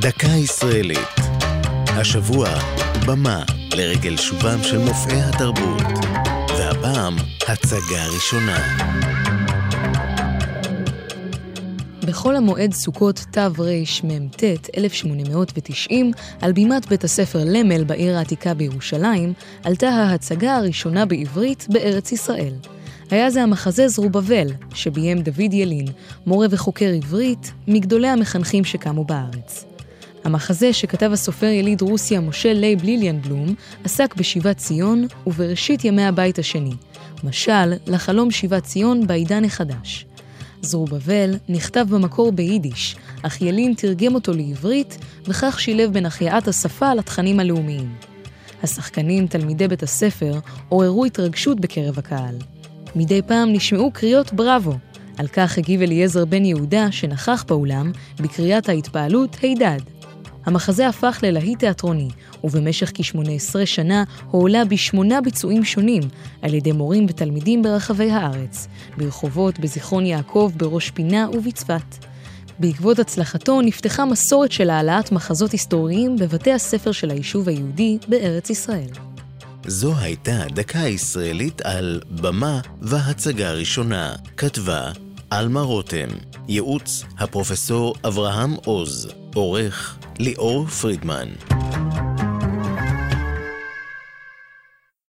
דקה ישראלית. השבוע, במה לרגל שובם של מופעי התרבות. והפעם, הצגה ראשונה. בחול המועד סוכות תרמ"ט 1890, על בימת בית הספר למל בעיר העתיקה בירושלים, עלתה ההצגה הראשונה בעברית בארץ ישראל. היה זה המחזה זרובבל, שביים דוד ילין, מורה וחוקר עברית, מגדולי המחנכים שקמו בארץ. המחזה שכתב הסופר יליד רוסיה משה לייב ליליאנבלום עסק בשיבת ציון ובראשית ימי הבית השני, משל לחלום שיבת ציון בעידן החדש. זרובבל נכתב במקור ביידיש, אך ילין תרגם אותו לעברית, וכך שילב בין החייאת השפה לתכנים הלאומיים. השחקנים, תלמידי בית הספר, עוררו התרגשות בקרב הקהל. מדי פעם נשמעו קריאות בראבו. על כך הגיב אליעזר בן יהודה, שנכח באולם, בקריאת ההתפעלות הידד. המחזה הפך ללהיט תיאטרוני, ובמשך כ-18 שנה הועלה בשמונה ביצועים שונים על ידי מורים ותלמידים ברחבי הארץ, ברחובות, בזיכרון יעקב, בראש פינה ובצפת. בעקבות הצלחתו נפתחה מסורת של העלאת מחזות היסטוריים בבתי הספר של היישוב היהודי בארץ ישראל. זו הייתה דקה ישראלית על במה והצגה ראשונה. כתבה עלמה רותם, ייעוץ הפרופסור אברהם עוז, עורך ליאור פרידמן.